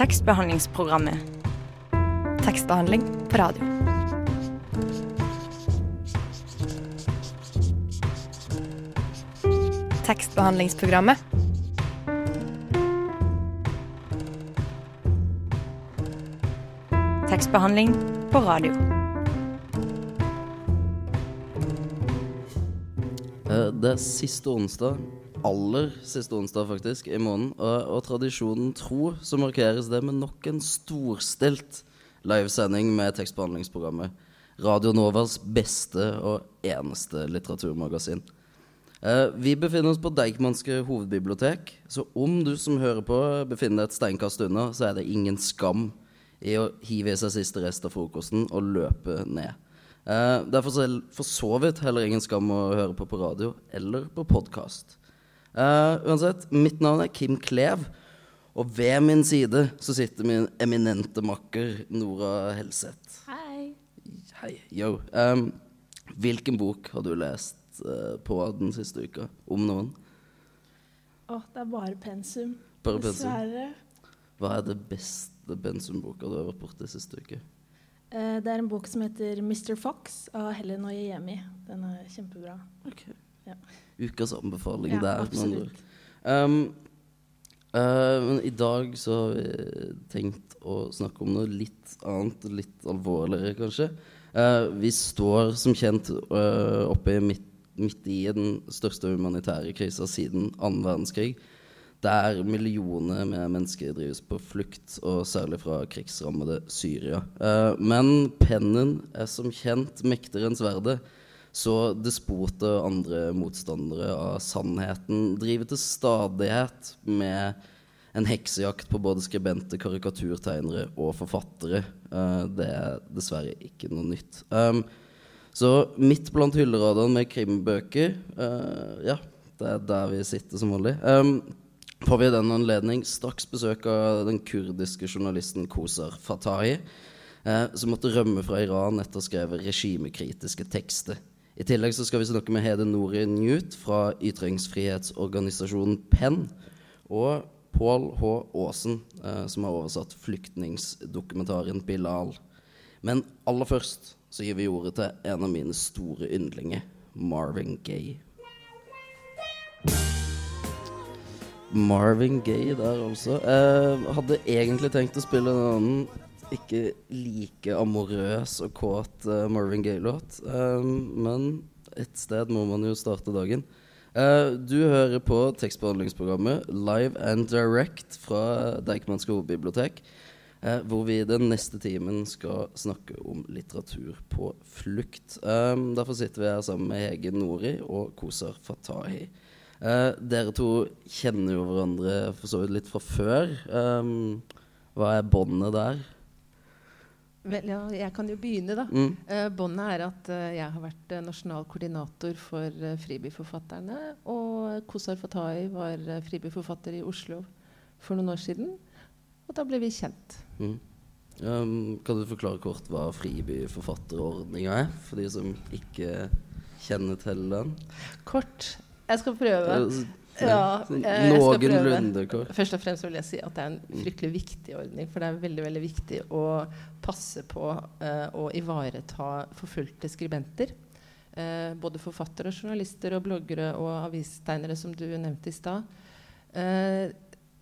Tekstbehandlingsprogrammet. Tekstbehandling på radio. Tekstbehandlingsprogrammet. Tekstbehandling på radio. Eh, Det er siste onsdag, aller siste onsdag faktisk, i måneden. Og, og tradisjonen tro så markeres det med nok en storstilt livesending med tekstbehandlingsprogrammet. Radio Novas beste og eneste litteraturmagasin. Eh, vi befinner oss på Deichmanske hovedbibliotek, så om du som hører på befinner deg et steinkast unna, så er det ingen skam i å hive i seg siste rest av frokosten og løpe ned. Eh, det er for, så vidt heller ingen skam å høre på på radio eller på podkast. Uansett, mitt navn er Kim Klev, og ved min side så sitter min eminente makker Nora Helseth. Hei. Hei. Yo. Um, hvilken bok har du lest uh, på den siste uka? Om noen? Å, det er bare pensum. Bare pensum. Dessverre. Hva er det beste pensumboka du har vært borti siste uke? Uh, det er en bok som heter Mr. Fox av Helen Oyeyemi. Den er kjempebra. Ja. Ukas anbefaling Ja, der. absolutt. Um, uh, men i dag så har vi tenkt å snakke om noe litt annet, litt alvorligere kanskje. Uh, vi står som kjent uh, oppe midt, midt i den største humanitære krisa siden annen verdenskrig. Der millioner med mennesker drives på flukt, og særlig fra krigsrammede Syria. Uh, men pennen er som kjent mektigere enn sverdet. Så despoter og andre motstandere av sannheten driver til stadighet med en heksejakt på både skribenter, karikaturtegnere og forfattere. Eh, det er dessverre ikke noe nytt. Um, så midt blant hylleradene med krimbøker eh, Ja, det er der vi sitter som vanlig. Um, får vi i den anledning straks besøk av den kurdiske journalisten Kosar Fatahi, eh, som måtte rømme fra Iran etter å ha skrevet regimekritiske tekster. I tillegg så skal vi snakke med Hede Nori Newt fra ytringsfrihetsorganisasjonen PEN, og Pål H. Aasen, eh, som har oversatt flyktningsdokumentaren 'Bilal'. Men aller først så gir vi ordet til en av mine store yndlinger, Marvin Gaye. Marvin Gaye der, altså. Eh, hadde egentlig tenkt å spille en annen, ikke like amorøs og kåt uh, Marvin Gaye-låt. Eh, men et sted må man jo starte dagen. Uh, du hører på tekstbehandlingsprogrammet Live and Direct fra Deichmanske hovedbibliotek. uh, hvor vi den neste timen skal snakke om litteratur på flukt. Um, derfor sitter vi her sammen med Hege Nori og Kosar Fatahi. Uh, dere to kjenner jo hverandre for så vidt litt fra før. Um, hva er båndet der? Vel, ja, jeg kan jo begynne, da. Mm. Eh, Båndet er at eh, jeg har vært eh, nasjonal koordinator for uh, Fribyforfatterne. Og Kosar Fatahi var uh, Fribyforfatter i Oslo for noen år siden. Og da ble vi kjent. Mm. Um, kan du forklare kort hva Fribyforfatterordninga er, for de som ikke kjenner til den? Kort. Jeg skal prøve. Ja, eh. Noenlunde kort. Først og fremst vil jeg si at det er en fryktelig viktig ordning. For det er veldig veldig viktig å passe på uh, å ivareta forfulgte skribenter. Uh, både forfattere, journalister, og bloggere og avistegnere, som du nevnte i stad. Uh,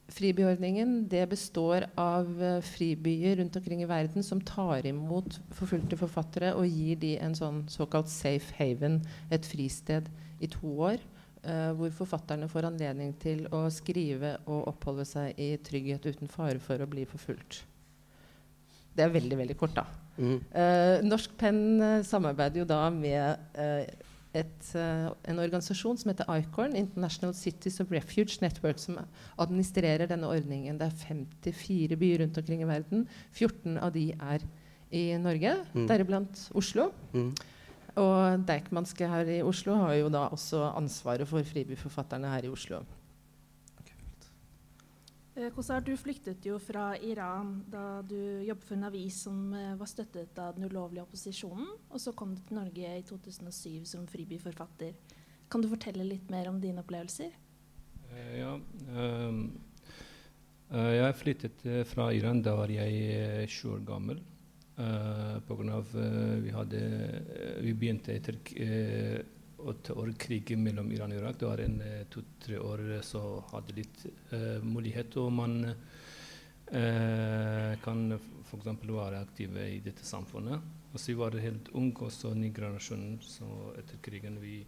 Fribyordningen det består av fribyer rundt omkring i verden som tar imot forfulgte forfattere og gir de en sånn såkalt safe haven, et fristed, i to år. Eh, hvor forfatterne får anledning til å skrive og oppholde seg i trygghet uten fare for å bli forfulgt. Det er veldig veldig kort, da. Mm. Eh, Norsk Penn eh, samarbeider jo da med eh, et, eh, en organisasjon som heter ICORN, International Cities of Refuge Network, som administrerer denne ordningen. Det er 54 byer rundt omkring i verden. 14 av de er i Norge, Mm. deriblant Oslo. Mm. Og Deichmanske her i Oslo har jo da også ansvaret for fribyforfatterne her i Oslo. Eh, Kosar, du flyktet jo fra Iran da du jobbet for en avis som eh, var støttet av den ulovlige opposisjonen. Og så kom du til Norge i 2007 som fribyforfatter. Kan du fortelle litt mer om dine opplevelser? Eh, ja. ehm, Eh, jeg flyttet fra Iran da var jeg eh, sju år gammel. Uh, av uh, vi, hadde, uh, vi begynte etter åtte år krig mellom Iran og Irak. Det var en to-tre år så hadde litt mulighet, og man kan f.eks. være aktive i dette samfunnet. Og så vi var helt unge, og så ny generasjon så etter krigen. Vi,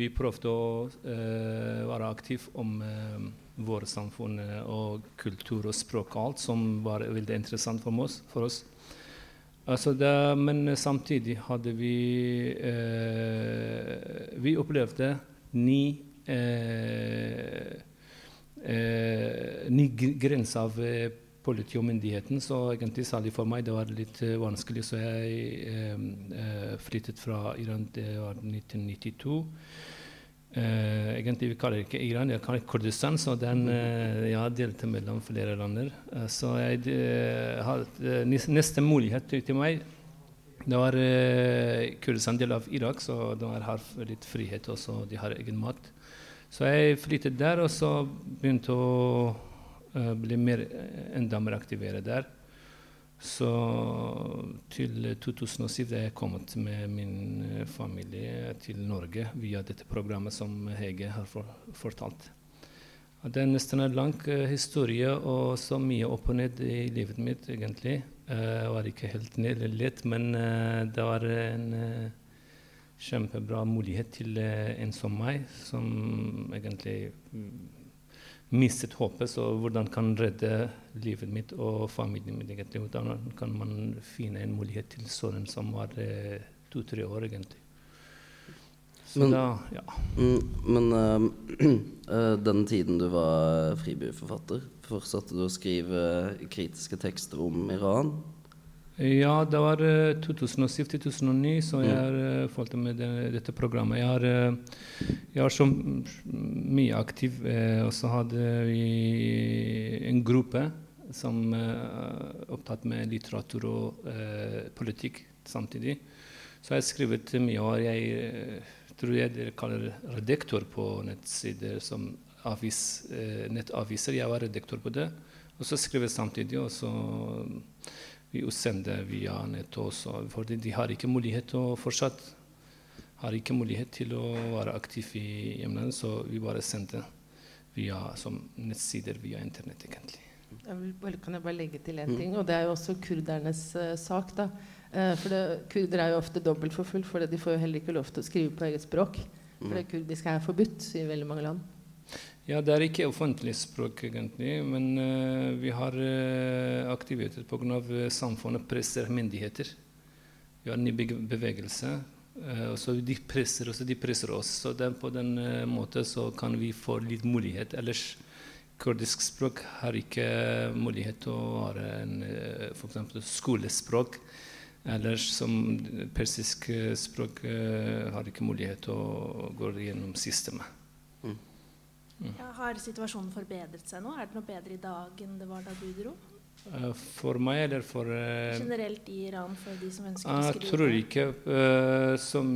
vi prøvde å være aktive om vårt samfunn og kultur og språk og alt, som var veldig interessant for oss. For oss. Altså det, men samtidig hadde vi eh, Vi opplevde ni eh, eh, Ny grense av eh, politi og myndigheten, så egentlig særlig for meg det var litt uh, vanskelig. Så jeg uh, flyttet fra Iran, det var 1992. Uh, egentlig vi kaller ikke Iran, jeg kaller Kurdistan, så den uh, jeg delte mellom flere lander. Uh, så jeg hadde neste mulighet til meg Det var Kurdistan del av Irak, så de har litt frihet også, de har egen mat. Så jeg flyttet der, og så begynte å bli mer, enda mer aktivere der. Så til 2007 da jeg kommet med min eh, familie til Norge via dette programmet som Hege har for, fortalt. Det er nesten en lang uh, historie og så mye opp og ned i livet mitt, egentlig. Det var ikke helt lett, men det var en kjempebra mulighet til en som meg, som egentlig mm, mistet håpet. Så hvordan kan redde livet mitt og familien min? egentlig? Hvordan kan man finne en mulighet til sånn som var eh, to-tre år, egentlig? Så men, da, ja. Mm, men uh, den tiden du var fribyforfatter, fortsatte du å skrive kritiske tekster om Iran? Ja, det var uh, 2007-2009 så jeg har uh, med det, dette programmet. Jeg har, uh, jeg har så mye aktiv, og så hadde vi en gruppe som er opptatt med litteratur og politikk samtidig. Så jeg har skrevet mye, og jeg tror jeg dere kaller redaktor på nettsider som avis, nettaviser. Jeg var redaktor på det, og så skrev jeg samtidig. og så vi sender via nett også. For de har ikke mulighet til å fortsatt har ikke mulighet til å være aktiv i hjemlandet, så vi bare sender via som nettsider via internett, egentlig. Jeg bare, kan jeg bare legge til én mm. ting, og det er jo også kurdernes uh, sak. da. Uh, for det, Kurder er jo ofte dobbeltforfulgt, for de får jo heller ikke lov til å skrive på eget språk. For det kurdiske er forbudt i veldig mange land. Ja, det er ikke offentlig språk, egentlig, men uh, vi har uh, aktiviteter pga. Uh, samfunnet presser myndigheter. Vi har en ny bevegelse. Uh, og så de presser oss, de presser oss. Så den, på den uh, måten så kan vi få litt mulighet. Ellers kurdisk språk har ikke mulighet til å være en uh, f.eks. skolespråk. Ellers som persisk språk har ikke mulighet til å gå gjennom systemet. Ja, har situasjonen forbedret seg nå? Er det noe bedre i dag enn det var da du dro? Uh, for meg eller for uh, Generelt i Iran, for de som ønsker å skrive? Jeg tror ikke uh, Som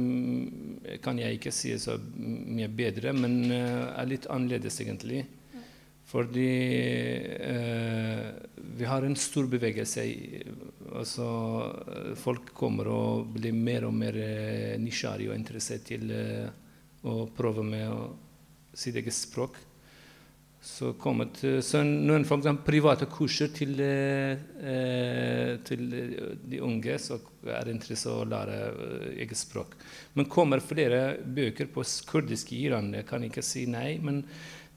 kan jeg ikke si så mye bedre, men er litt annerledes, egentlig. Ja. Fordi vi har en stor bevegelse. Altså, folk kommer og blir mer og mer nysgjerrige og interessert til å prøve med å sitt eget språk. Så kommet så noen for private kurser til, eh, til, de unge som er interessert i å lære eh, eget språk. Men kommer flere bøker på kurdisk i Iran? Jeg kan ikke si nei, men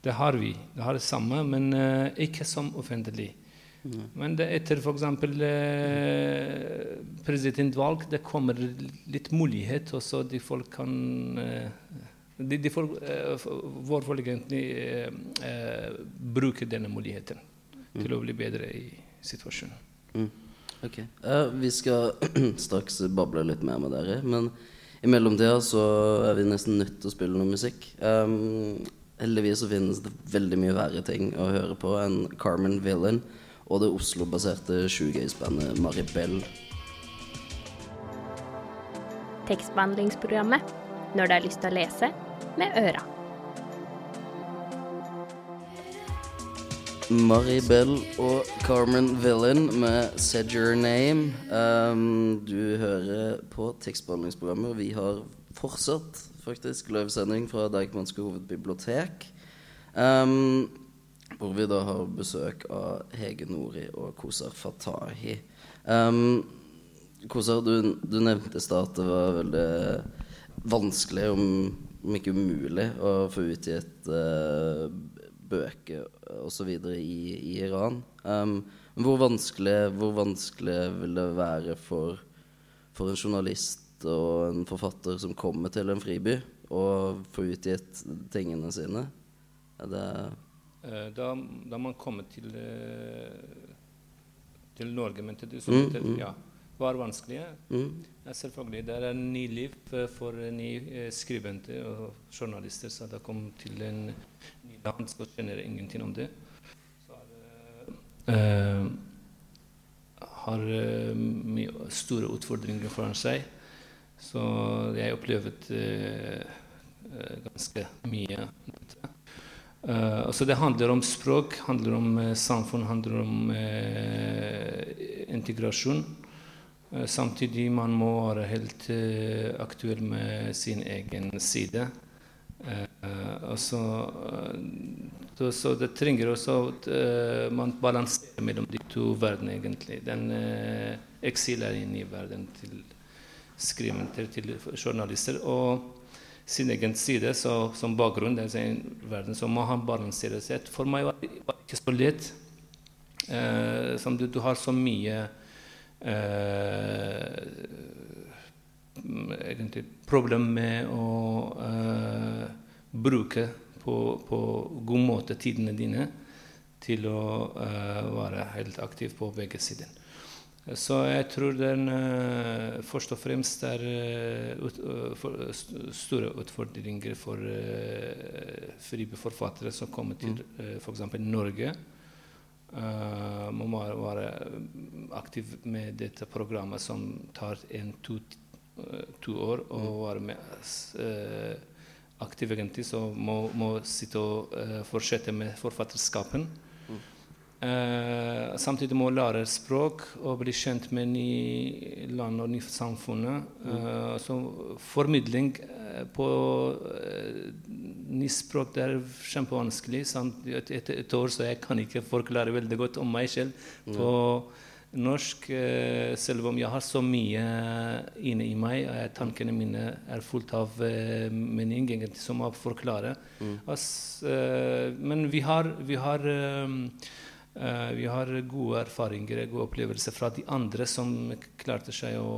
det har vi. Det har det samme, men eh, ikke som offentlig. Mm. Men det etter f.eks. Eh, presidentvalg det kommer litt mulighet, og så de folk kan eh, de, de får, uh, vår folk egentlig uh, uh, bruker denne muligheten mm. til å bli bedre i situasjonen. Mm. Ok. vi skal straks bable litt mer med dere, men i mellomtida så er vi nesten nødt til å spille noe musikk. Um, heldigvis så finnes det veldig mye verre ting å høre på enn Carmen Villain og det Oslo-baserte shoegaze-bandet Maribel. Tekstbehandlingsprogrammet når du har lyst til å lese med øra. Maribel og Carmen Villain med 'Said Your Name'. Um, du hører på tekstbehandlingsprogrammet, og vi har fortsatt faktisk løvsending fra Deichmanske hovedbibliotek. Um, hvor vi da har besøk av Hege Nori og Kosar Fatahi. Um, Kosar, du, du nevnte i stad at det var veldig vanskelig, om, om ikke umulig, å få utgitt uh, bøker osv. I, i Iran. Um, hvor, vanskelig, hvor vanskelig vil det være for, for en journalist og en forfatter som kommer til en friby, å få utgitt tingene sine? Det Eh, Da, da man kommer til, eh, til Norge, men til, Mm, til, mm. ja, var vanskelig. mm, selvfølgelig. Det er ny liv eh, for nye eh, skribenter og journalister. Så da kom til en ny land, så kjenner jeg ingenting om det. Så er eh, har eh, mye store utfordringer foran seg. Så jeg opplevde eh, eh, ganske mye. Uh, altså det handler om språk, handler om uh, samfunn, handler om uh, integrasjon. Eh, samtidig man må være helt eh, aktuell med sin egen side. Eh, og så, det trenger også at man balanserer mellom de to verdenene, egentlig. Den uh, eksil er i verden til skribenter, til journalister. og sin egen side så, som bakgrunn. Det er en verden som må han balansere seg. For meg var det ikke så lett. Eh, som du, du har så mye egentlig problem med å eh, bruke på, på god måte tidene dine til å eh, være helt aktiv på begge sider. Så jeg tror den eh, først og fremst er eh, ut, eh, for, st- store utfordringer for uh, friforfattere som kommer til uh, f.eks. Norge. Uh, man må være aktiv med dette programmet som tar en to, eh, to år, og være med Uh, aktiv egentlig, så må, må sitte og uh, fortsette med forfatterskapen. Eh, samtidig må lære språk og bli kjent med nye land og nye samfunnet. Eh, så formidling eh, på uh, nye språk det er kjempevanskelig. etter Et, et, et år så jeg kan ikke forklare veldig godt om meg selv på norsk, Uh, selv om jeg har så mye inne i meg. Eh, tankene mine er fullt av uh, mening egentlig, som må forklare. Ass, eh, men vi har, vi har eh, Eh, vi har gode erfaringer gode opplevelser fra de andre som klarte seg å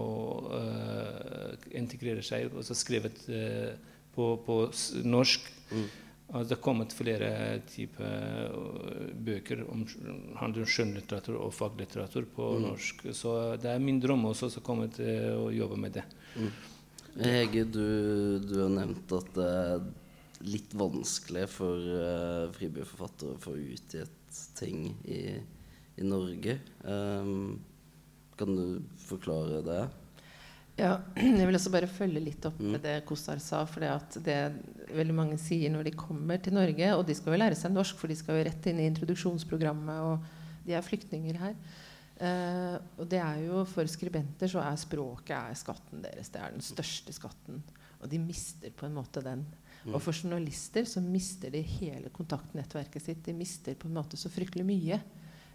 uh, integrere seg, og så skrevet uh, på, på norsk. norsk. Altså, det har kommet flere typer eh, bøker om handler om skjønnlitteratur og faglitteratur på norsk. Så det er min drøm også å komme til å jobbe med det. Hege, du, du har nevnt at det er litt vanskelig for uh, fribyforfattere å få utgitt ting i, i Norge. Um, kan du forklare det? Ja, jeg vil også bare følge litt opp med det Kostar sa. For det at det veldig mange sier når de kommer til Norge, og de skal jo lære seg norsk, for de skal jo rett inn i introduksjonsprogrammet, og de er flyktninger her. Eh, og det er jo For skribenter så er språket er skatten deres. Det er den største skatten. Og de mister på en måte den. Og for journalister så mister de hele kontaktnettverket sitt. De mister på en måte så fryktelig mye.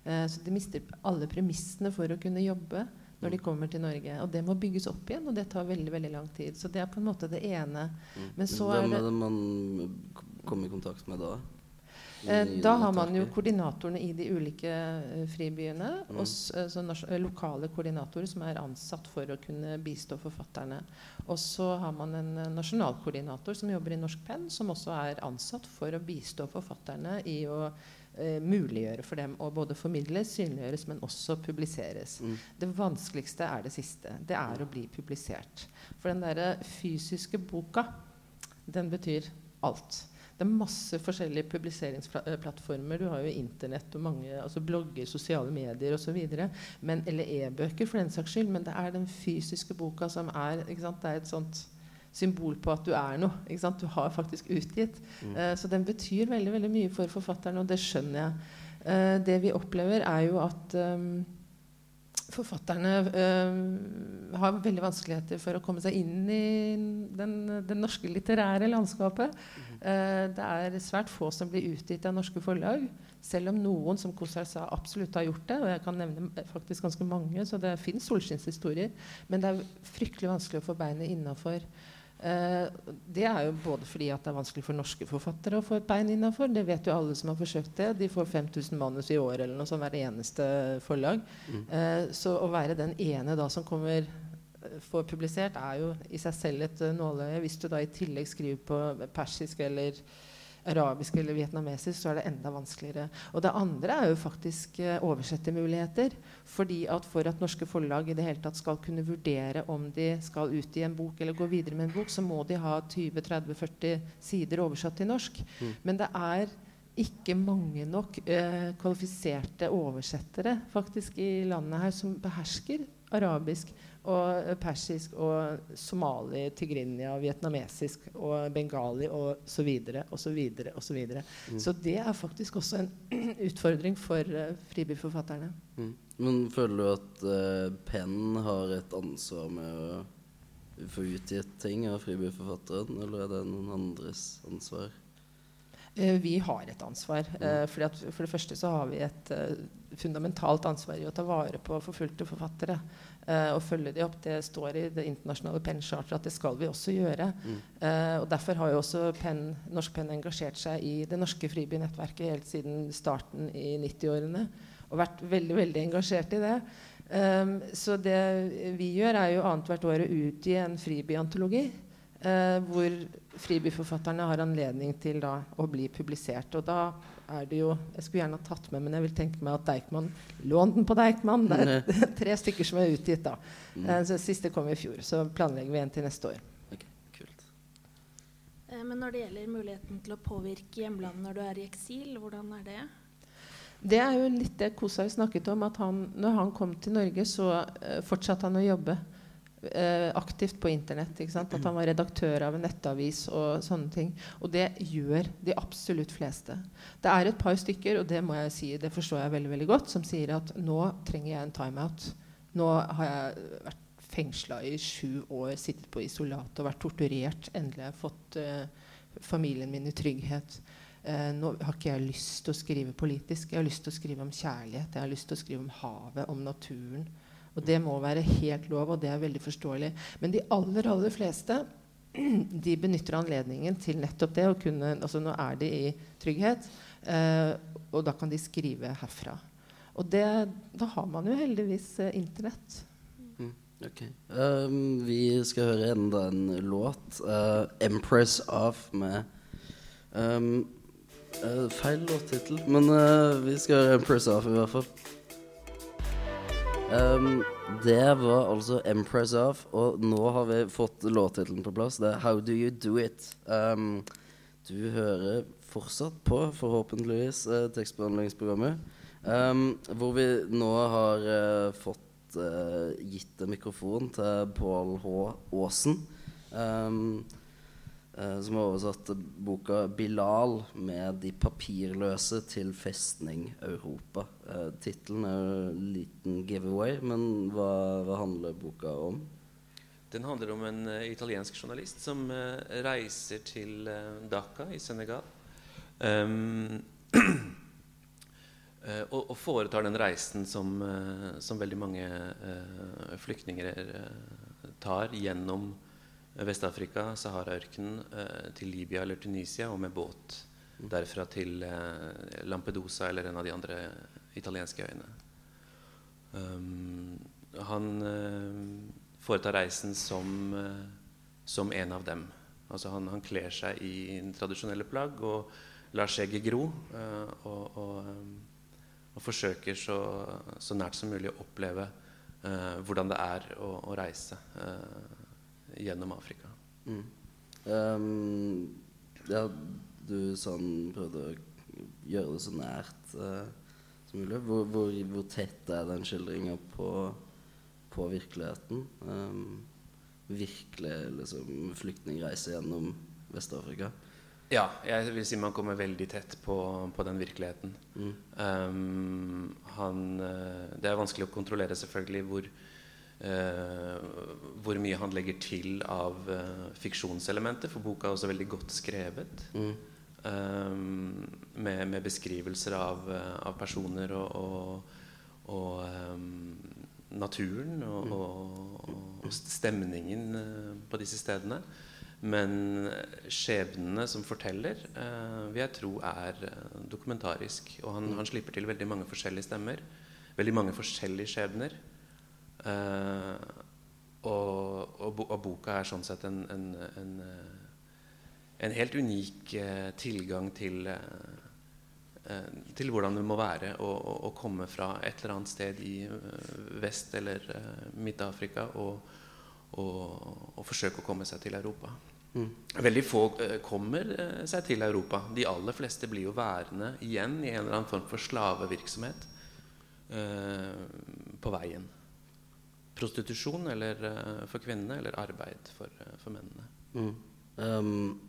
Eh, så de mister alle premissene for å kunne jobbe når de kommer til Norge. Og det må bygges opp igjen, og det tar veldig veldig lang tid. Så det er på en måte det ene. Men så er Hvem det er det man kommer i kontakt med da? Eh, da har man jo koordinatorene i de ulike eh, fribyene. Mm. Og eh, så lokale koordinatorer som er ansatt for å kunne bistå forfatterne. Og så har man en nasjonal koordinator som jobber i Norsk Penn, som også er ansatt for å bistå forfatterne i å eh, muliggjøre for dem å både formidles, synliggjøres, men også publiseres. Mm. Det vanskeligste er det siste. Det er å bli publisert. For den derre fysiske boka, den betyr alt. Det er masse forskjellige publiseringsplattformer. Du har jo Internett og mange altså blogger, sosiale medier osv. Eller e-bøker, for den saks skyld. Men det er den fysiske boka som er sant? Det er et sånt symbol på at du er noe. Du har faktisk utgitt. Eh, så den betyr veldig veldig mye for forfatteren, og det skjønner jeg. Uh, det vi opplever, er jo at um, forfatterne uh, har veldig vanskeligheter for å komme seg inn i den, det norske litterære landskapet. Uh, det er svært få som blir utgitt av norske forlag. Selv om noen, som Kosar sa, absolutt har gjort det. Og jeg kan nevne faktisk ganske mange, så det fins solskinnshistorier. Men det er fryktelig vanskelig å få beinet innafor. Uh, det er jo både fordi at det er vanskelig for norske forfattere å få et bein innafor. Det vet jo alle som har forsøkt det. De får 5000 manus i år eller noe sånt hver eneste forlag. Mm. Uh, så å være den ene da som kommer eh, får publisert, er jo i seg selv et nåløye. Hvis du da i tillegg skriver på persisk eller arabisk eller vietnamesisk, så er det enda vanskeligere. Og det andre er jo faktisk eh, oversettermuligheter. fordi at For at norske forlag i det hele tatt skal kunne vurdere om de skal ut i en bok eller gå videre med en bok, så må de ha 20-30-40 sider oversatt til norsk. Mm. Men det er ikke mange nok eh, kvalifiserte oversettere faktisk i landet her som behersker arabisk og persisk og somali, tigrinia, vietnamesisk og bengali og så videre og så videre og så videre. Mm. Så det er faktisk også en utfordring for uh, fribyforfatterne. Mm. Men føler du at uh, Penn har et ansvar med å få utgitt ting av fribyforfatteren, eller er det noen andres ansvar? Uh, vi har et ansvar. Uh, for det første så har vi et fundamentalt ansvar i å ta vare på forfulgte forfattere. Uh, og følge de opp. Det står i det internasjonale PEN-charteret at det skal vi også gjøre. Mm. Uh, og Derfor har jo også Penn, Norsk Penn engasjert seg i det norske fribynettverket helt siden starten i 90-årene. Og vært veldig veldig engasjert i det. Um, så det vi gjør, er jo annethvert år å utgi en fribyantologi. Uh, hvor fribyforfatterne har anledning til da, å bli publisert. Og da er det jo Jeg skulle gjerne ha tatt med, men jeg vil tenke meg at Deichman Lån den på Deichman. Det er tre stykker som er utgitt da. Mm. Uh, så Siste kom i fjor. Så planlegger vi en til neste år. Okay, kult. Eh, men når det gjelder muligheten til å påvirke hjemlandet når du er i eksil, hvordan er det? Det er jo litt det Kosai snakket om. at han, når han kom til Norge, så uh, fortsatte han å jobbe eh, aktivt på Internett. At han var redaktør av en nettavis og sånne ting. Og det gjør de absolutt fleste. Det er et par stykker, og det må jeg si, det forstår jeg veldig veldig godt, som sier at nå trenger jeg en timeout. Nå har jeg vært fengsla i sju år, sittet på isolat og vært torturert. Endelig har jeg fått eh, familien min i trygghet. Eh, nå har ikke jeg lyst til å skrive politisk. Jeg har lyst til å skrive om kjærlighet. Jeg har lyst til å skrive om havet, om naturen. Og det må være helt lov, og det er veldig forståelig. Men de aller, aller fleste de benytter anledningen til nettopp det. kunne, altså Nå er de i trygghet, eh, og da kan de skrive herfra. Og det, da har man jo heldigvis eh, Internett. Mm, ok. um, vi skal høre enda en låt. Uh, 'Empress of' med um, uh, Feil låttittel, men uh, vi skal høre 'Empress of' i hvert fall. Um, det var altså 'Empress of', og nå har vi fått låttittelen på plass. Det er 'How Do You Do It'. Um, du hører fortsatt på, forhåpentligvis, eh, tekstbehandlingsprogrammet. Um, hvor vi nå har eh, fått eh, gitt en mikrofon til Pål H. Aasen. Um, som oversatte boka 'Bilal med de papirløse til festning Europa'. Eh, Tittelen er en liten giveaway, men hva, hva, handler boka om? Den handler om en uh, italiensk journalist som uh, reiser til uh, Dhaka i Senegal. Um, og, og, foretar den reisen som, som veldig mange flyktninger tar gjennom Vest-Afrika, Sahara-ørkenen, eh, til Libya eller Tunisia og med båt derfra til eh, Lampedusa eller en av de andre italienske øyene. Um, han uh, foretar reisen som, uh, som, en av dem. Altså han, han kler seg i tradisjonelle plagg og lar skjegget gro. Uh, og, og, og, forsøker så, så, nært som mulig å oppleve hvordan det er å, å reise. Uh, gjennom Afrika. Mm. Um, ja, du sånn prøvde å gjøre det så nært uh, som mulig. Hvor, hvor, hvor, tett er den skildringa på, på, virkeligheten? Um, virkelig liksom, flyktningreise gjennom Vest-Afrika? Ja, jeg vil si man kommer veldig tett på, på den virkeligheten. Mm. Um, han, eh, det er vanskelig å kontrollere selvfølgelig hvor, hvor mye han legger til av eh, fiksjonselementer, for boka er også veldig godt skrevet. Mm. Um, med, med beskrivelser av, eh, av personer og, og, og um, naturen og, og, og stemningen eh, på disse stedene. Men skjebnene som forteller, uh, vil jeg tro er eh, dokumentarisk. Og han, han, slipper til veldig mange forskjellige stemmer. Veldig mange forskjellige skjebner. Eh, og, og, og, boka er sånn sett en, en, en, en helt unik eh, tilgang til, eh, til hvordan det må være å, å, å, komme fra et eller annet sted i eh, Vest- eller Midt-Afrika og, og forsøke å komme seg til Europa. Mm. Veldig få eh, kommer eh, seg til Europa. De aller fleste blir jo værende igjen i en eller annen form for slavevirksomhet eh, på veien. Prostitusjon eller, eh, for kvinnene, eller arbeid for, eh, for mennene. Mm. Um,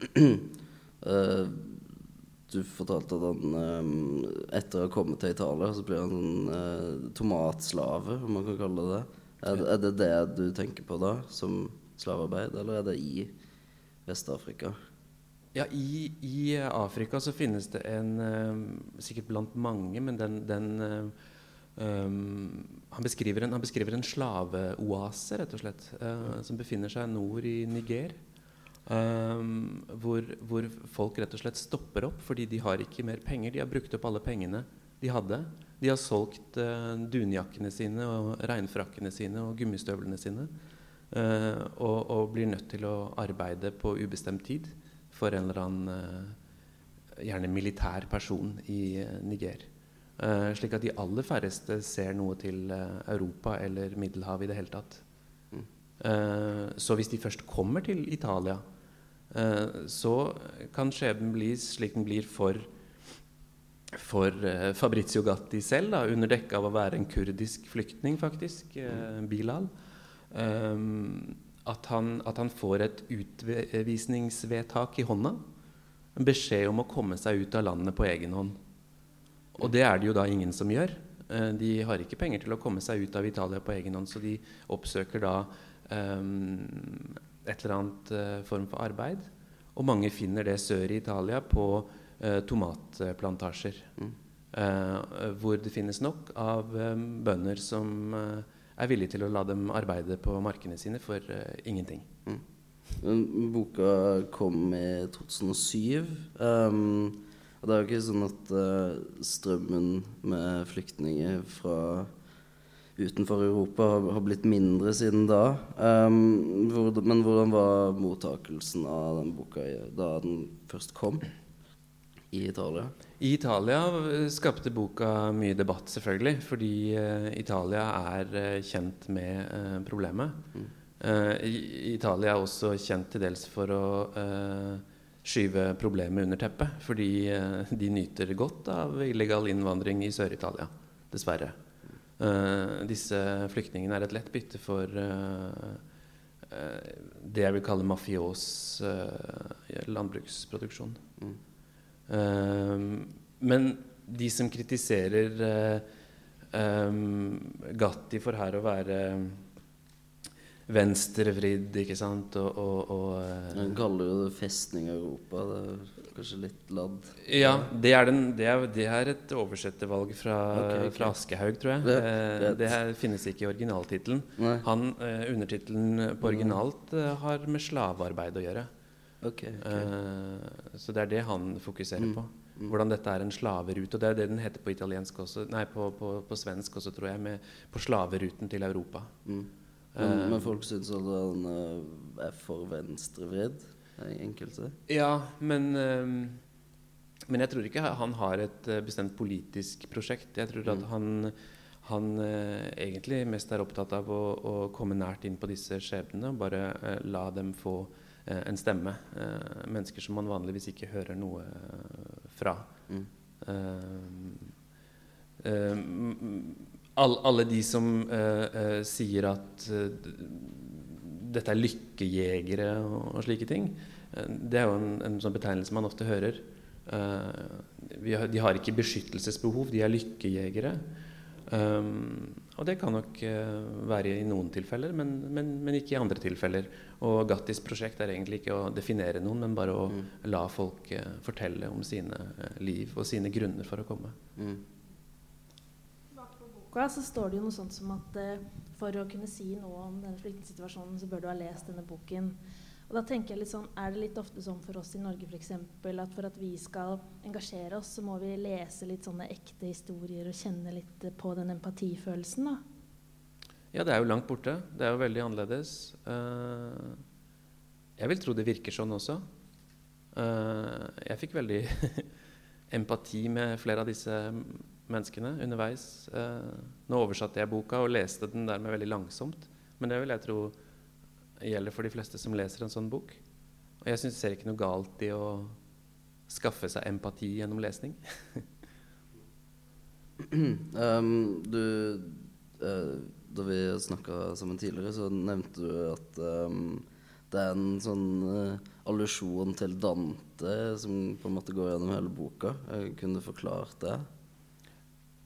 uh, du fortalte at han um, etter å ha kommet til Italia, så blir han en uh, tomatslave, om man kan kalle det det. Er, er det det du tenker på da, som slavearbeid, eller er det i Vest-Afrika? Ja, i, i, Afrika så finnes det en um, Sikkert blant mange, men den, den um, han, beskriver en, en, slaveoase, rett og slett, uh, som befinner seg nord i Niger. Um, hvor, hvor, folk rett og slett stopper opp fordi de har ikke mer penger. De har brukt opp alle pengene de hadde. De har solgt dunjakkene sine og regnfrakkene sine og gummistøvlene sine. Uh, og, og, blir nødt til å arbeide på ubestemt tid for en eller annen uh, gjerne militær person i uh, Niger. Slik at de aller færreste ser noe til Europa eller Middelhavet i det hele tatt. Mm. så hvis de først kommer til Italia, så kan skjebnen bli slik den blir for for Fabrizio Gatti selv, da, under dekke av å være en kurdisk flyktning, faktisk, Bilal. Um, at, han, at, han, får et utvisningsvedtak i hånda. En beskjed om å komme seg ut av landet på egen hånd. Og det er det jo da ingen som gjør. Uh, de har ikke penger til å komme seg ut av Italia på egen hånd, så de oppsøker da um, et eller annet uh, form for arbeid. Og mange finner det sør i Italia på uh, tomatplantasjer. Mm. hvor det finnes nok av bønder som er villige til å la dem arbeide på markene sine for uh, ingenting. Mm. Boka kom i 2007. Um, og det er jo ikke sånn at uh, strømmen med flyktninger fra utenfor Europa har, har blitt mindre siden da. Um, hvor, men hvordan var mottakelsen av den boka da den først kom? i Italia? I Italia skapte boka mye debatt, selvfølgelig. Fordi uh, Italia er uh, kjent med uh, problemet. Mm. Italia er også kjent til dels for å skyve problemet under teppet. Fordi de nyter godt av illegal innvandring i Sør-Italia, dessverre. disse flyktningene er et lett bytte for det jeg vil kalle mafios landbruksproduksjon. Mm. Men de som kritiserer Gatti for her å være venstrevridd, ikke sant, og, og, og uh, Han kaller jo det 'Festning Europa'. Det er kanskje litt ladd? Ja, det er, den, det er, det er et oversettervalg fra, okay, okay. fra, Aschehoug, tror jeg. Det, det her finnes ikke i originaltittelen. Uh, undertittelen på originalt uh, har med slavearbeid å gjøre. Okay. Uh, så det er det han fokuserer mm. på. Mm. Hvordan dette er en slaverute. Og det er det den heter på italiensk også, nei, på, på, på svensk også, tror jeg. Med, på slaveruten til Europa. Mm. Men, uh, men, folk syns at han uh, er for venstrevridd? Enkelte? Ja, men men jeg tror ikke han har et bestemt politisk prosjekt. Jeg tror at mm. han, han eh, egentlig mest er opptatt av å, å, komme nært inn på disse skjebnene og bare eh, la dem få Eh, en stemme. Eh, mennesker som man vanligvis ikke hører noe eh, fra. Mm. All, alle de som sier at dette er lykkejegere og, og slike ting, det er jo en, en sånn betegnelse man ofte hører. Har, de har ikke beskyttelsesbehov, de er lykkejegere. Um, og det kan nok uh, være i noen tilfeller, men, men, men, ikke i andre tilfeller. Og Gattis prosjekt er egentlig ikke å definere noen, men bare å mm. la folk uh, fortelle om sine uh, liv og sine grunner for å komme. Mm. Boka så står det jo noe sånt som at for å kunne si noe om denne flyktningsituasjonen, så bør du ha lest denne boken. Og da tenker jeg litt sånn, Er det litt ofte sånn for oss i Norge eksempel, at for at vi skal engasjere oss, så må vi lese litt sånne ekte historier og kjenne litt på den empatifølelsen? da? Ja, det er jo langt borte. Det er jo veldig annerledes. Uh, jeg vil tro det virker sånn også. Uh, jeg fikk veldig empati med flere av disse menneskene underveis. Uh, nå oversatte jeg boka og leste den dermed veldig langsomt. Men det vil jeg tro gjelder for de fleste som leser en sånn bok. Og jeg synes, ser ikke noe galt i å skaffe seg empati gjennom lesning. um, du uh, Da vi snakka sammen tidligere, så nevnte du at um, det er en sånn uh, allusjon til Dante som på en måte går gjennom hele boka. Jeg kunne du forklart det?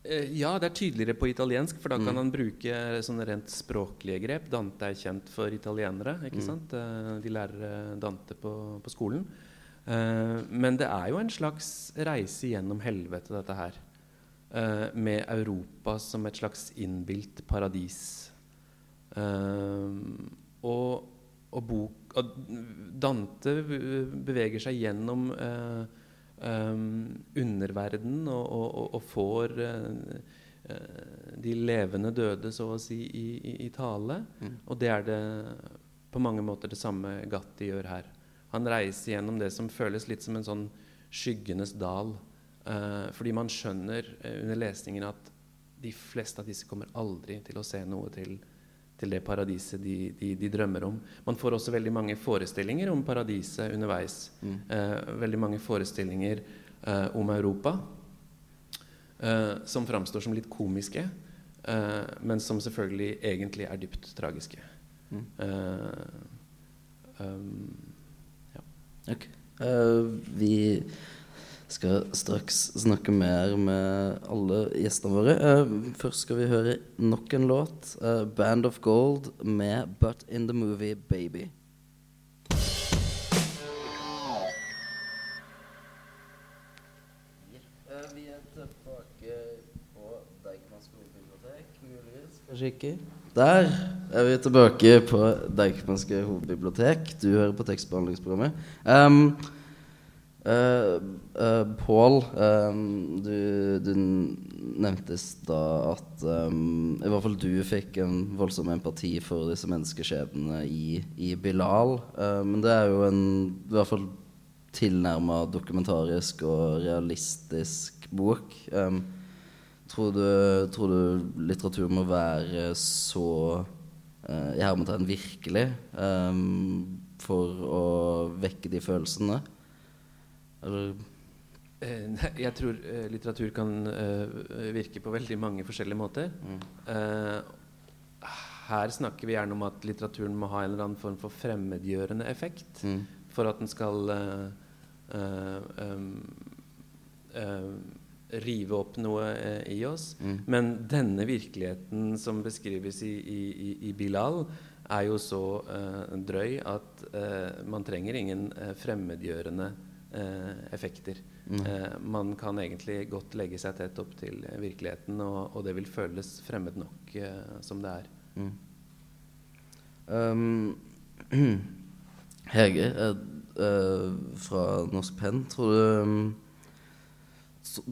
Eh, ja, det er tydeligere på italiensk, for da kan mm. han bruke sånne rent språklige grep. Dante er kjent for italienere. ikke mm. sant? Eh, de lærer eh, Dante på, på skolen. Uh, men det er jo en slags reise gjennom helvete, dette her. Uh, med Europa som et slags innbilt paradis. Uh, og, og, bok, og Dante beveger seg gjennom uh, um, underverden og, og, og får uh, de levende døde, så å si, i, i, i tale. Mm. Og det er det på mange måter det samme Gatti gjør her. Han reiser gjennom det som føles litt som en sånn skyggenes dal. Uh, fordi man skjønner uh, under lesningen at de fleste av disse kommer aldri til å se noe til til det paradiset de, de, de, drømmer om. Man får også veldig mange forestillinger om paradiset underveis. Mm. Eh, veldig mange forestillinger eh, om Europa eh, som framstår som litt komiske, eh, men som selvfølgelig egentlig er dypt tragiske. Mm. Um, ja. Okay. Uh, vi skal straks snakke mer med alle gjestene våre. Uh, først skal vi høre nok en låt. Uh, 'Band of Gold' med 'But In The Movie Baby'. Vi er tilbake på Deichmanske hovedbibliotek, muligens. Kanskje ikke. Der er vi tilbake på Deichmanske hovedbibliotek. Du hører på tekstbehandlingsprogrammet. Um, Uh, uh, Pål, um, du, du nevntes da at um, i hvert fall du fikk en voldsom empati for disse menneskeskjebnene i, i Bilal. Uh, men det er jo en i hvert fall tilnærma dokumentarisk og realistisk bok. Um, tror, du, tror, du, litteratur må være så i hermetegn virkelig for å vekke de følelsene? Eller eh, jeg tror eh, litteratur kan eh, virke på veldig mange forskjellige måter. Mm. Her snakker vi gjerne om at litteraturen må ha en eller annen form for fremmedgjørende effekt mm. for at den skal rive opp noe i oss. Mm. Men denne virkeligheten som beskrives i, i, i Bilal, er jo så drøy at man trenger ingen fremmedgjørende effekt effekter. Mm. Eh, man kan egentlig godt legge seg tett opp til virkeligheten, og, og det vil føles fremmed nok eh, som det er. Mm. Um, Hege fra Norsk Penn, tror du um,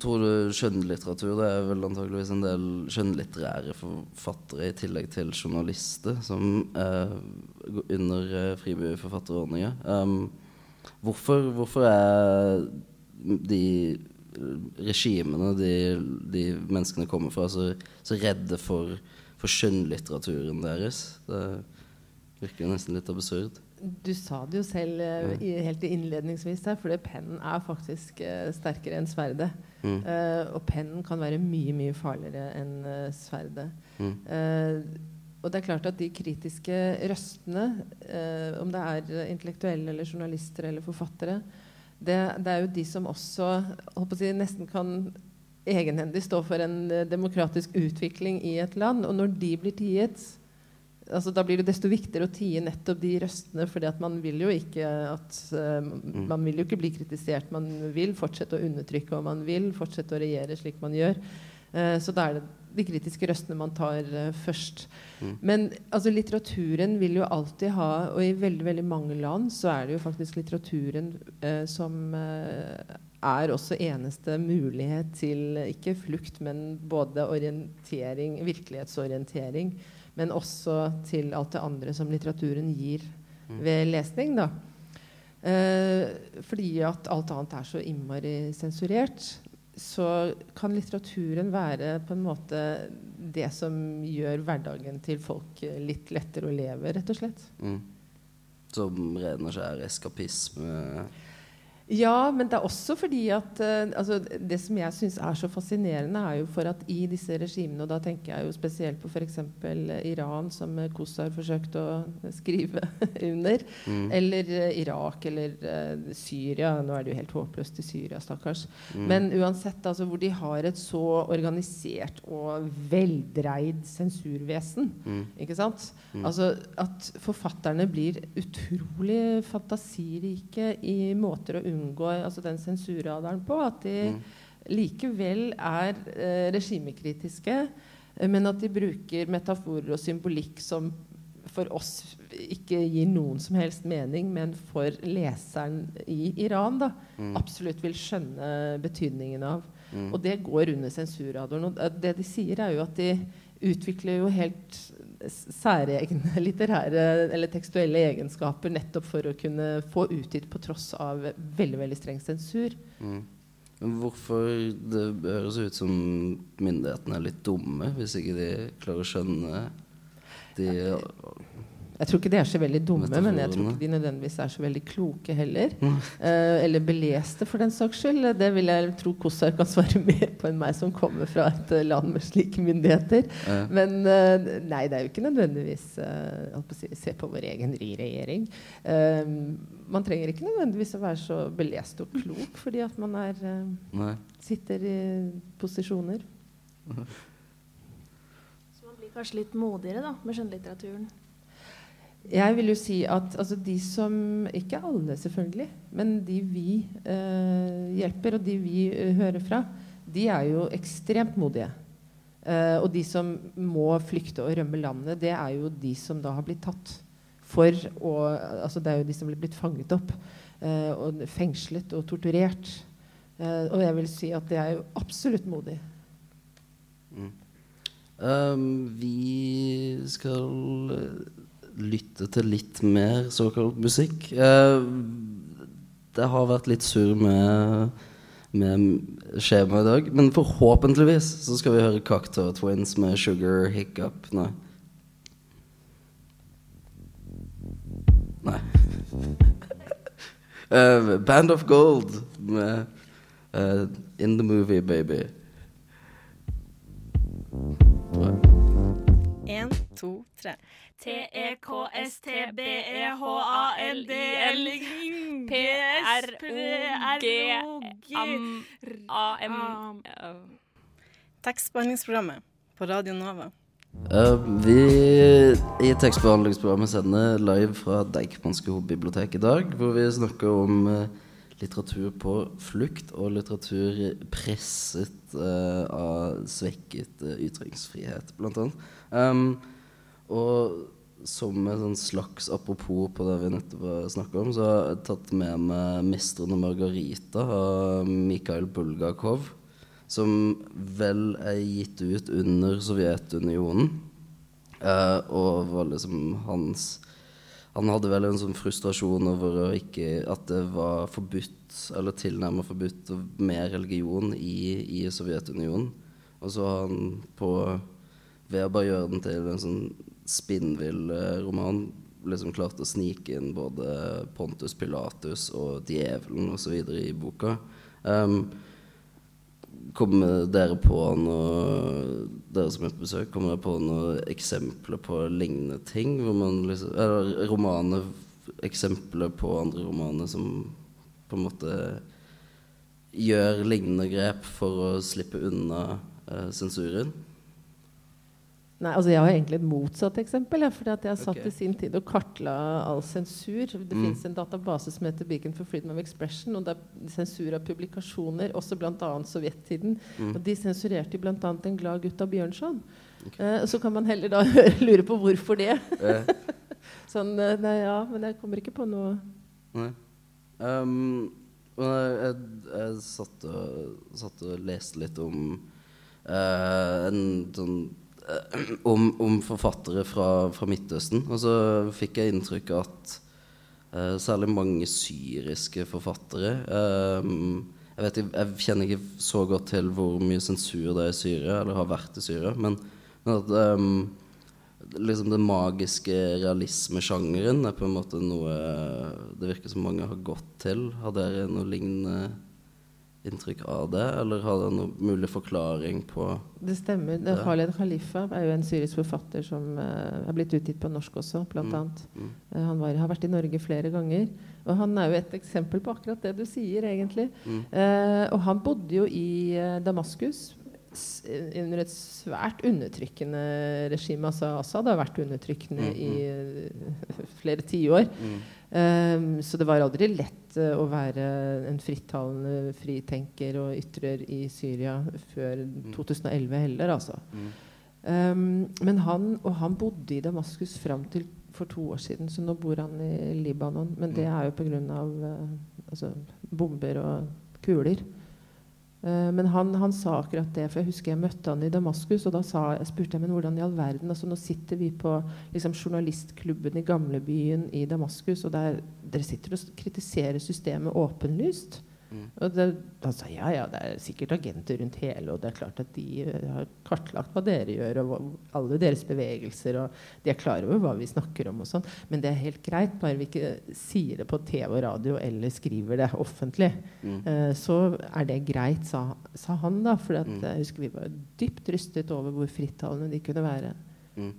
Tror du skjønnlitteratur Det er vel antakeligvis en del skjønnlitterære forfattere i tillegg til journalister som er under fribyforfatterordninga. Um, Hvorfor, hvorfor er de regimene de, de, menneskene kommer fra, så, så redde for, for skjønnlitteraturen deres? Det virker nesten litt absurd. Du sa det jo selv uh, i, helt innledningsvis her, fordi pennen er faktisk uh, sterkere enn sverdet. Mm. Uh, og pennen kan være mye, mye farligere enn sverdet. Mm. Og det er klart at de kritiske røstene, eh, om det er intellektuelle eller journalister eller forfattere, det, det er jo de som også håper si, nesten kan egenhendig stå for en eh, demokratisk utvikling i et land. Og når de blir tiet, altså da blir det desto viktigere å tie nettopp de røstene. For man vil jo ikke at uh, Man vil jo ikke bli kritisert. Man vil fortsette å undertrykke, og man vil fortsette å regjere slik man gjør. Eh, så da er det de kritiske røstene man tar uh, først. Mm. Men altså, litteraturen vil jo alltid ha Og i veldig veldig mange land så er det jo faktisk litteraturen som er også eneste mulighet til ikke flukt, men både orientering, virkelighetsorientering men også til alt det andre som litteraturen gir mm. ved lesning. da. Eh, fordi at alt annet er så innmari sensurert, så kan litteraturen være på en måte det som gjør hverdagen til folk litt lettere å leve, rett og slett. Mm. Som ren og skjær eskapisme? Ja, men det er også fordi at uh, altså, Det som jeg syns er så fascinerende, er jo for at i disse regimene, og da tenker jeg jo spesielt på f.eks. Iran, som Kos har forsøkt å skrive under, mm. eller uh, Irak eller uh, Syria Nå er det jo helt håpløst i Syria, stakkars. Mm. Men uansett, altså, hvor de har et så organisert og veldreid sensurvesen. Mm. Ikke sant? Mm. Altså at forfatterne blir utrolig fantasirike i måter å unngå unngår altså den sensurradaren på. At de mm. likevel er eh, regimekritiske, eh, men at de bruker metaforer og symbolikk som for oss ikke gir noen som helst mening, men for leseren i Iran da, mm. absolutt vil skjønne betydningen av. Mm. Og det går under sensurradaren. Og det de sier, er jo at de utvikler jo helt særegne litterære eller tekstuelle egenskaper nettopp for å kunne få utgitt på tross av veldig veldig streng sensur. Mm. Hvorfor det høres ut som myndighetene er litt dumme hvis ikke de klarer å skjønne de jeg tror ikke de er så veldig dumme, men jeg tror ikke de nødvendigvis er så veldig kloke heller. Uh, eller beleste, for den saks skyld. Det vil jeg tro Kossar kan svare mer på enn meg, som kommer fra et uh, land med slike myndigheter. Ja. Men nei, det er jo ikke nødvendigvis si, Se på vår egen regjering. man trenger ikke nødvendigvis å være så belest og klok fordi at man er, sitter i posisjoner. Så man blir kanskje litt modigere da, med skjønnlitteraturen? Jeg vil jo si at altså, de som Ikke alle, selvfølgelig. Men de vi eh, hjelper, og de vi eh, hører fra, de er jo ekstremt modige. Eh, og de som må flykte og rømme landet, det er jo de som da har blitt tatt. For å, altså, det er jo de som blir blitt fanget opp eh, og fengslet og torturert. Eh, og jeg vil si at det er jo absolutt modig. Mm. Um, vi skal lytte til litt mer såkalt musikk. Eh, det har vært litt sur med, med skjemaet i dag, men forhåpentligvis så skal vi høre Cocktail Twins med Sugar Hiccup. Nei. Nei. uh, Band of Gold med uh, In The Movie Baby. Én, to, tre. T-E-K-S-T-B-E-H-A-L-D-L P-R-O-G-A-M Tekstbehandlingsprogrammet på Radio Nova. Uh, vi i tekstbehandlingsprogrammet sender live fra Deichmanske bibliotek i dag, hvor vi snakker om uh, litteratur på flukt og litteratur presset uh, av svekket ytringsfrihet, blant annet. Um, og som sånn slags apropos på det vi nettopp snakka om, så har jeg tatt med meg 'Mesteren og Margarita' av Mikhail Bulgakov. Som vel er gitt ut under Sovjetunionen. Eh, og var liksom hans Han hadde vel en sånn frustrasjon over ikke, at det var forbudt, eller tilnærmet forbudt, med religion i, i Sovjetunionen. Og så har han på Ved å bare gjøre den til en sånn spinnvill roman liksom klart å snike inn både Pontus Pilatus og djevelen osv. i boka. Um, kommer dere på noe Dere som er på besøk, kommer dere på noen eksempler på lignende ting? Liksom, eller romaner Eksempler på andre romaner som på en måte gjør lignende grep for å slippe unna eh, sensuren? Nei, altså Jeg har egentlig et motsatt eksempel. Ja, fordi at Jeg satt okay. i sin tid og kartla all sensur. Det Mm. finnes en database som heter Beacon for Freedom of Expression. og det er Sensur av publikasjoner, også bl.a. sovjettiden. Mm. Og De sensurerte bl.a. En glad gutt av Bjørnson. Eh, så kan man heller da lure på hvorfor det. Eh, sånn, eh, nei, ja, Men jeg kommer ikke på noe Nei. Um, jeg, jeg, jeg satt, og, satt og leste litt om uh, en sånn om, om forfattere fra, fra Midtøsten. Og så fikk jeg inntrykk av at uh, særlig mange syriske forfattere ehm, jeg, vet, jeg kjenner ikke så godt til hvor mye sensur det er i Syria, eller har vært i Syria, men, men at um, liksom den magiske realismesjangeren er på en måte noe det virker som mange har gått til. Har dere noe lignende inntrykk av det, eller har dere noen mulig forklaring på Det stemmer. Det. Khaled Khalifa er jo en syrisk forfatter som uh, er blitt utgitt på norsk også, blant Mm, annet. mm. Uh, han var, har vært i Norge flere ganger. Og han er jo et eksempel på akkurat det du sier, egentlig. Mm. Uh, og han bodde jo i Damaskus under et svært undertrykkende regime. Altså Assad har vært undertrykkende Mm, i eh, flere tiår. Mm. Um, så det var aldri lett uh, å være en frittalende fritenker og ytrer i Syria før 2011 heller, altså. Mm. Um, men han, og han bodde i Damaskus fram til for to år siden, så nå bor han i Libanon. Men det Mm. er jo pga. Uh, altså, bomber og kuler. Eh, men han, han sa akkurat det, for jeg husker jeg møtte han i Damaskus. Og da sa, jeg spurte jeg men hvordan i all verden altså Nå sitter vi på liksom, journalistklubben i gamlebyen i Damaskus, og der, dere sitter og kritiserer systemet åpenlyst. Mm. Og det, han sa ja, ja, det er sikkert agenter rundt hele, og det er klart at de eh, har kartlagt hva dere gjør, og hva, alle deres bevegelser, og de er klar over hva vi snakker om og sånn. Men det er helt greit, bare vi ikke sier det på TV og radio eller skriver det offentlig. Mm. Eh, så er det greit, sa, sa han da. For at, Mm. jeg husker vi var dypt rystet over hvor frittalende de kunne være. Mm.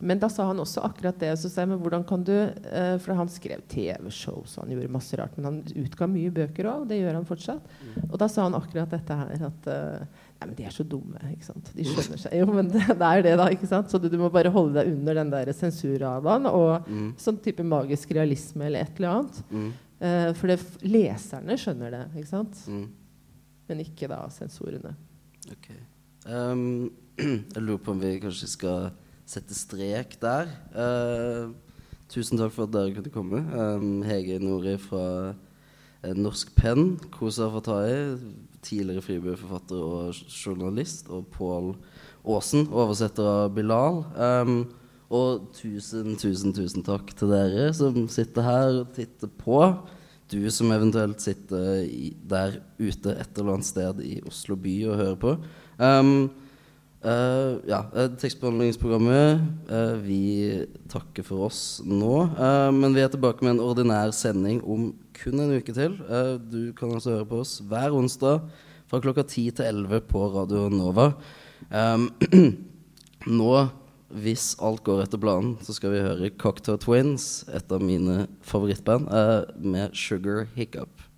Men da sa han også akkurat det. Så sa jeg, men hvordan kan du eh, For han skrev TV-show, så han gjorde masse rart. Men han utga mye bøker òg, det gjør han fortsatt. Og da sa han akkurat dette her at eh, Nei, men de er så dumme. ikke sant? De skjønner seg Jo, men det, det er det, da. ikke sant? Så du, du må bare holde deg under den der sensurradaren og Mm. sånn type magisk realisme eller et eller annet. Mm. Eh, for det, leserne skjønner det, ikke sant? Mm. Men ikke da sensorene. Ok. Um, jeg lurer på om vi kanskje skal sette strek der. Uh, tusen takk for at dere kunne komme. Um, Hege Nori fra eh, Norsk Penn, Kosa Fatai, tidligere Fribø-forfatter og journalist, og Pål Aasen, oversetter av Bilal. Um, og tusen, tusen, tusen takk til dere som sitter her og titter på. Du som eventuelt sitter i, der ute et eller annet sted i Oslo by og hører på. Um, eh, ja, eh, tekstbehandlingsprogrammet Uh, Vi takker for oss nå. Uh, men vi er tilbake med en ordinær sending om kun en uke til. Du kan altså høre på oss hver onsdag fra klokka 10 til 11 på Radio Nova. Um, nå, hvis alt går etter planen, så skal vi høre Cocktail Twins, et av mine favorittband, med Sugar Hiccup.